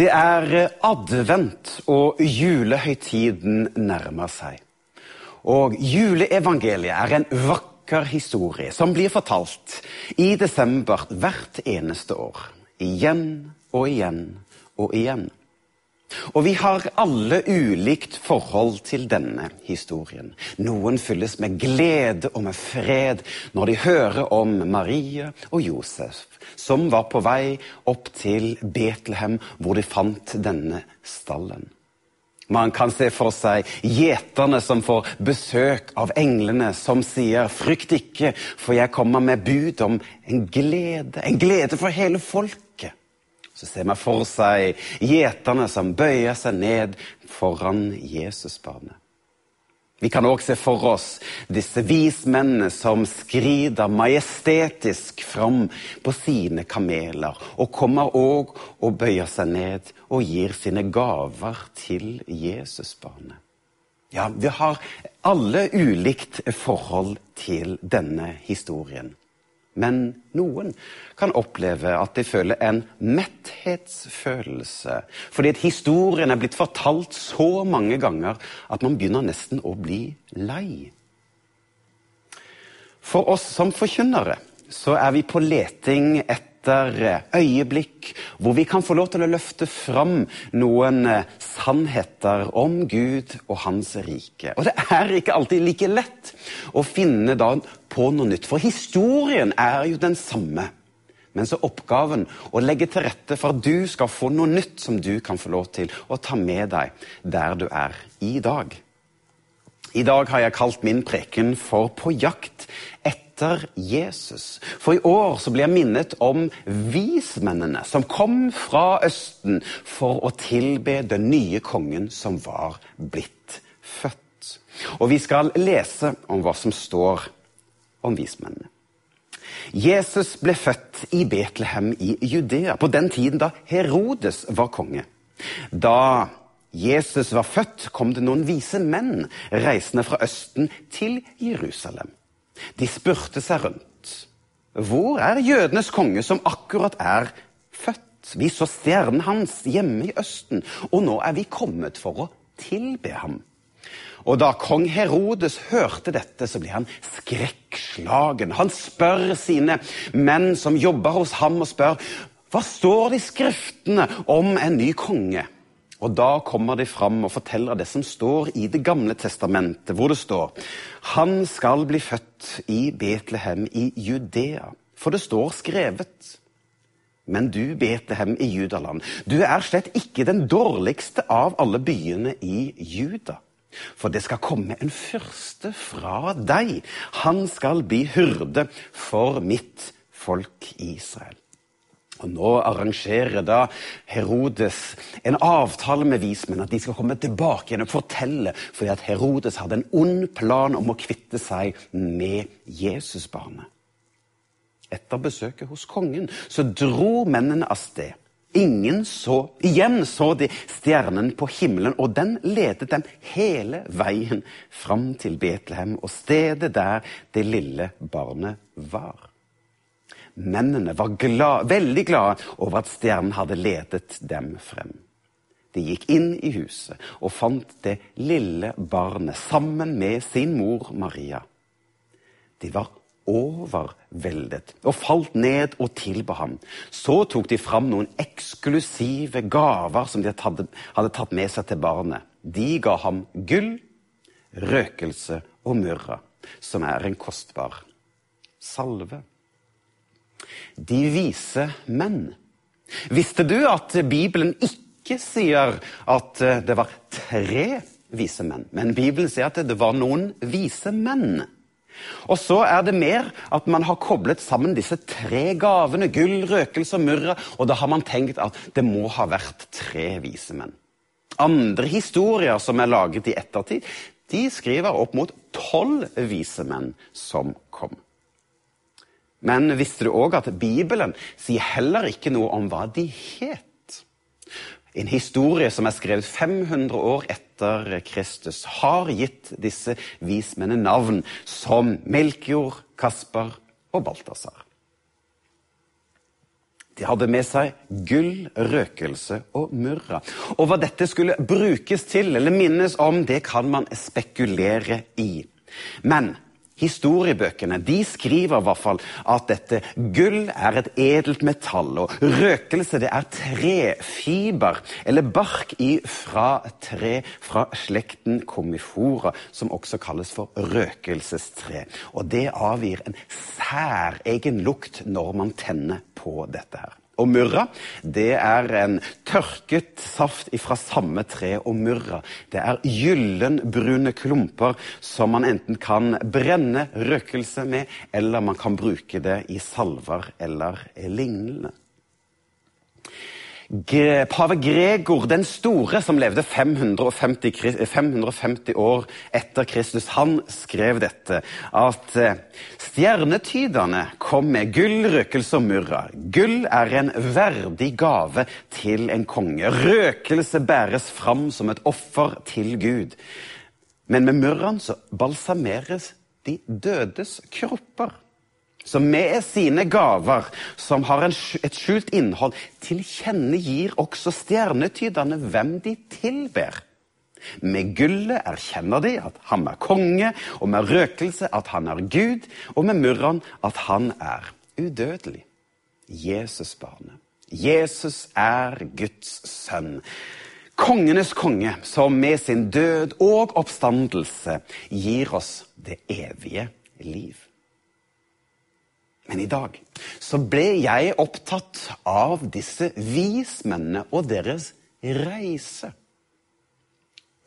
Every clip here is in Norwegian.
Det er advent, og julehøytiden nærmer seg. Og juleevangeliet er en vakker historie som blir fortalt i desember hvert eneste år. Igjen og igjen og igjen. Og vi har alle ulikt forhold til denne historien. Noen fylles med glede og med fred når de hører om Marie og Josef, som var på vei opp til Betlehem, hvor de fant denne stallen. Man kan se for seg gjeterne som får besøk av englene, som sier 'frykt ikke, for jeg kommer med bud om en glede', en glede for hele folket. Så ser man for seg gjeterne som bøyer seg ned foran Jesusbarnet. Vi kan òg se for oss disse vismennene som skrider majestetisk fram på sine kameler, og kommer òg og bøyer seg ned og gir sine gaver til Jesusbarnet. Ja, vi har alle ulikt forhold til denne historien. Men noen kan oppleve at de føler en metthetsfølelse. Fordi at historien er blitt fortalt så mange ganger at man begynner nesten å bli lei. For oss som forkynnere så er vi på leting etter øyeblikk hvor vi kan få lov til å løfte fram noen sannheter om Gud og Hans rike. Og det er ikke alltid like lett å finne da på noe nytt, for historien er jo den samme. Men så oppgaven å legge til rette for at du skal få noe nytt som du kan få lov til å ta med deg der du er i dag. I dag har jeg kalt min preken for 'På jakt etter Jesus'. For i år så blir jeg minnet om vismennene som kom fra Østen for å tilbe den nye kongen som var blitt født. Og vi skal lese om hva som står om vismennene. Jesus ble født i Betlehem i Judea, på den tiden da Herodes var konge. Da Jesus var født, kom det noen vise menn reisende fra Østen til Jerusalem. De spurte seg rundt. Hvor er jødenes konge som akkurat er født? Vi så stjernen hans hjemme i Østen, og nå er vi kommet for å tilbe ham. Og da kong Herodes hørte dette, så ble han skrekkslagen. Han spør sine menn som jobber hos ham, og spør hva står det i Skriftene om en ny konge. Og da kommer de fram og forteller det som står i Det gamle testamentet, hvor det står Han skal bli født i Betlehem i Judea. For det står skrevet. Men du, Betlehem i Judaland, du er slett ikke den dårligste av alle byene i Juda. For det skal komme en fyrste fra deg. Han skal bli hyrde for mitt folk Israel. Og Nå arrangerer da Herodes en avtale med vismenn at de skal komme tilbake igjen og fortelle, fordi at Herodes hadde en ond plan om å kvitte seg med Jesusbarnet. Etter besøket hos kongen så dro mennene av sted. Ingen så Igjen så de stjernen på himmelen, og den ledet dem hele veien fram til Betlehem og stedet der det lille barnet var. Mennene var glad, veldig glade over at stjernen hadde ledet dem frem. De gikk inn i huset og fant det lille barnet sammen med sin mor Maria. De var overveldet og falt ned og tilba ham. Så tok de fram noen eksklusive gaver som de hadde tatt med seg til barnet. De ga ham gull, røkelse og myrra, som er en kostbar salve. De vise menn. Visste du at Bibelen ikke sier at det var tre vise menn, men Bibelen sier at det var noen vise menn? Og så er det mer at man har koblet sammen disse tre gavene, gull, røkelse og murre, og da har man tenkt at det må ha vært tre vise menn. Andre historier som er laget i ettertid, de skriver opp mot tolv vise menn som kom. Men visste du òg at Bibelen sier heller ikke noe om hva de het? En historie som er skrevet 500 år etter Kristus, har gitt disse vismennene navn som Melkjord, Kasper og Balthazar. De hadde med seg gull, røkelse og murra. Og hva dette skulle brukes til eller minnes om, det kan man spekulere i. Men Historiebøkene de skriver i hvert fall at dette gull er et edelt metall, og røkelse det er trefiber, eller bark fra tre fra slekten komifora, som også kalles for røkelsestre. Og det avgir en særegen lukt når man tenner på dette her. Og murra det er en tørket saft fra samme tre. Og murra det er gyllenbrune klumper som man enten kan brenne røkelse med, eller man kan bruke det i salver eller lignende. Pave Gregor den store, som levde 550, 550, år etter Kristus, han skrev dette. At eh, stjernetyderne kom med gull, røkelse og murra. Gull er en verdig gave til en konge. Røkelse bæres fram som et offer til Gud. Men med murraen så balsameres de dødes kropper som med sine gaver, som har en, et skjult innhold, tilkjennegir også stjernetyderne hvem de tilber. Med gullet erkjenner de at han er konge, og med røkelse at han er Gud, og med murran at han er udødelig. Jesusbarnet. Jesus er Guds sønn. Kongenes konge, som med sin død og oppstandelse gir oss det evige liv. Men i dag så ble jeg opptatt av disse vismennene og deres reise.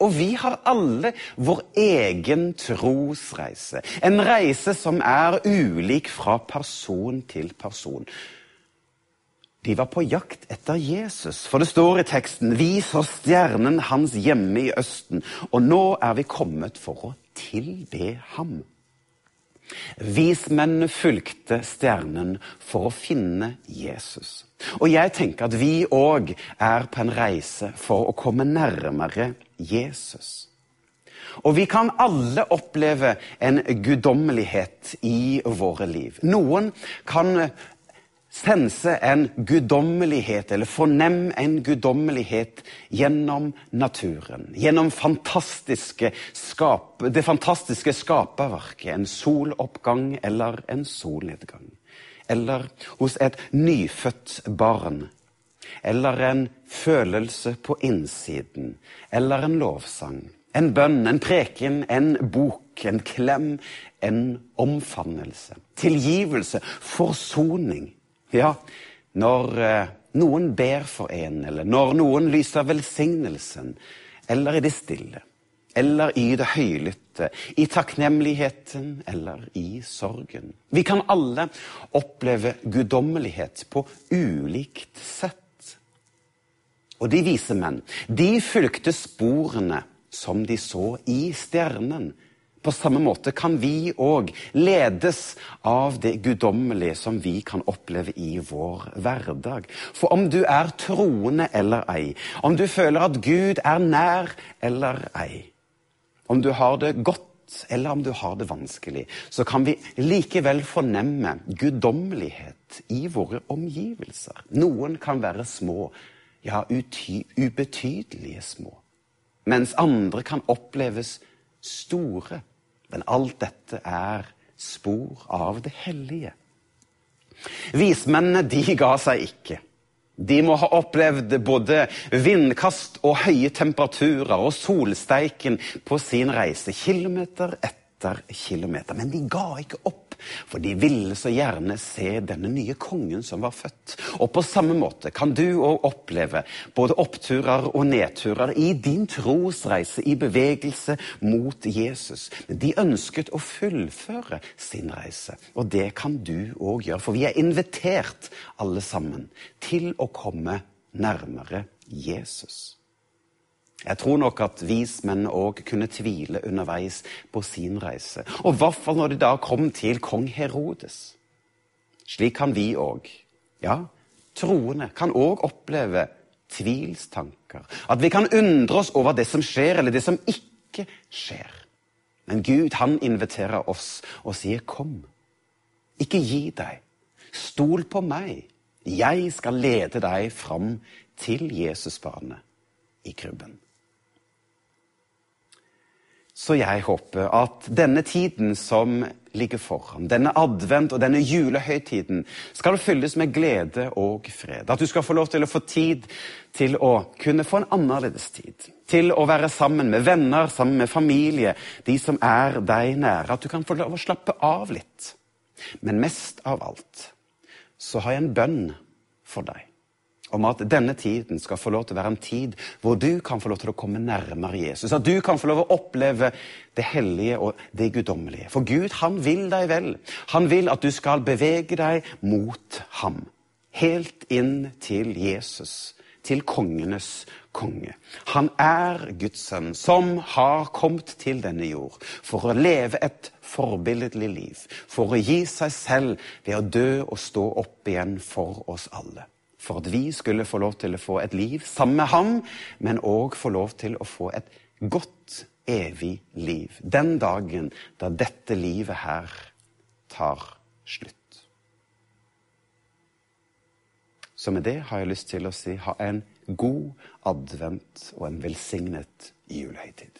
Og vi har alle vår egen trosreise. En reise som er ulik fra person til person. De var på jakt etter Jesus, for det står i teksten Vi så stjernen hans hjemme i Østen, og nå er vi kommet for å tilbe ham. Vismennene fulgte stjernen for å finne Jesus. Og jeg tenker at vi òg er på en reise for å komme nærmere Jesus. Og vi kan alle oppleve en guddommelighet i våre liv. Noen kan sense en guddommelighet, eller fornem en guddommelighet gjennom naturen. Gjennom fantastiske skap, det fantastiske skaperverket. En soloppgang eller en solnedgang. Eller hos et nyfødt barn. Eller en følelse på innsiden. Eller en lovsang. En bønn, en preken, en bok, en klem, en omfavnelse. Tilgivelse, forsoning ja, når eh, noen ber for en, eller når noen lyser velsignelsen, eller i det stille, eller i det høylytte, i takknemligheten eller i sorgen. Vi kan alle oppleve guddommelighet på ulikt sett. Og de vise menn, de fulgte sporene som de så i stjernen. På samme måte kan vi òg ledes av det guddommelige som vi kan oppleve i vår hverdag. For om du er troende eller ei, om du føler at Gud er nær eller ei, om du har det godt eller om du har det vanskelig, så kan vi likevel fornemme guddommelighet i våre omgivelser. Noen kan være små, ja, ubetydelige små. Mens andre kan oppleves store. Men alt dette er spor av det hellige. Vismennene de ga seg ikke. De må ha opplevd både vindkast og høye temperaturer og solsteiken på sin reise, kilometer etter kilometer. Men de ga ikke opp. For de ville så gjerne se denne nye kongen som var født. Og på samme måte kan du òg oppleve både oppturer og nedturer i din trosreise, i bevegelse mot Jesus. De ønsket å fullføre sin reise, og det kan du òg gjøre. For vi er invitert, alle sammen, til å komme nærmere Jesus. Jeg tror nok at vismenn òg kunne tvile underveis på sin reise. Og i hvert fall når de da kom til kong Herodes. Slik kan vi òg, ja, troende, kan òg oppleve tvilstanker. At vi kan undre oss over det som skjer, eller det som ikke skjer. Men Gud, han inviterer oss og sier, 'Kom. Ikke gi deg. Stol på meg. Jeg skal lede deg fram til Jesusbarnet i krybben.' Så jeg håper at denne tiden som ligger foran, denne advent og denne julehøytiden, skal fylles med glede og fred. At du skal få lov til å få tid til å kunne få en annerledes tid. Til å være sammen med venner, sammen med familie, de som er deg nære. At du kan få lov å slappe av litt. Men mest av alt så har jeg en bønn for deg om at denne tiden skal få lov til å være en tid hvor du kan få lov til å komme nærmere Jesus. At du kan få lov til å oppleve det hellige og det guddommelige. For Gud, han vil deg vel. Han vil at du skal bevege deg mot ham. Helt inn til Jesus. Til kongenes konge. Han er Guds sønn, som har kommet til denne jord for å leve et forbilledlig liv. For å gi seg selv ved å dø og stå opp igjen for oss alle for at vi skulle få lov til å få et liv sammen med ham, men òg få lov til å få et godt, evig liv. Den dagen da dette livet her tar slutt. Så med det har jeg lyst til å si ha en god advent og en velsignet julehøytid.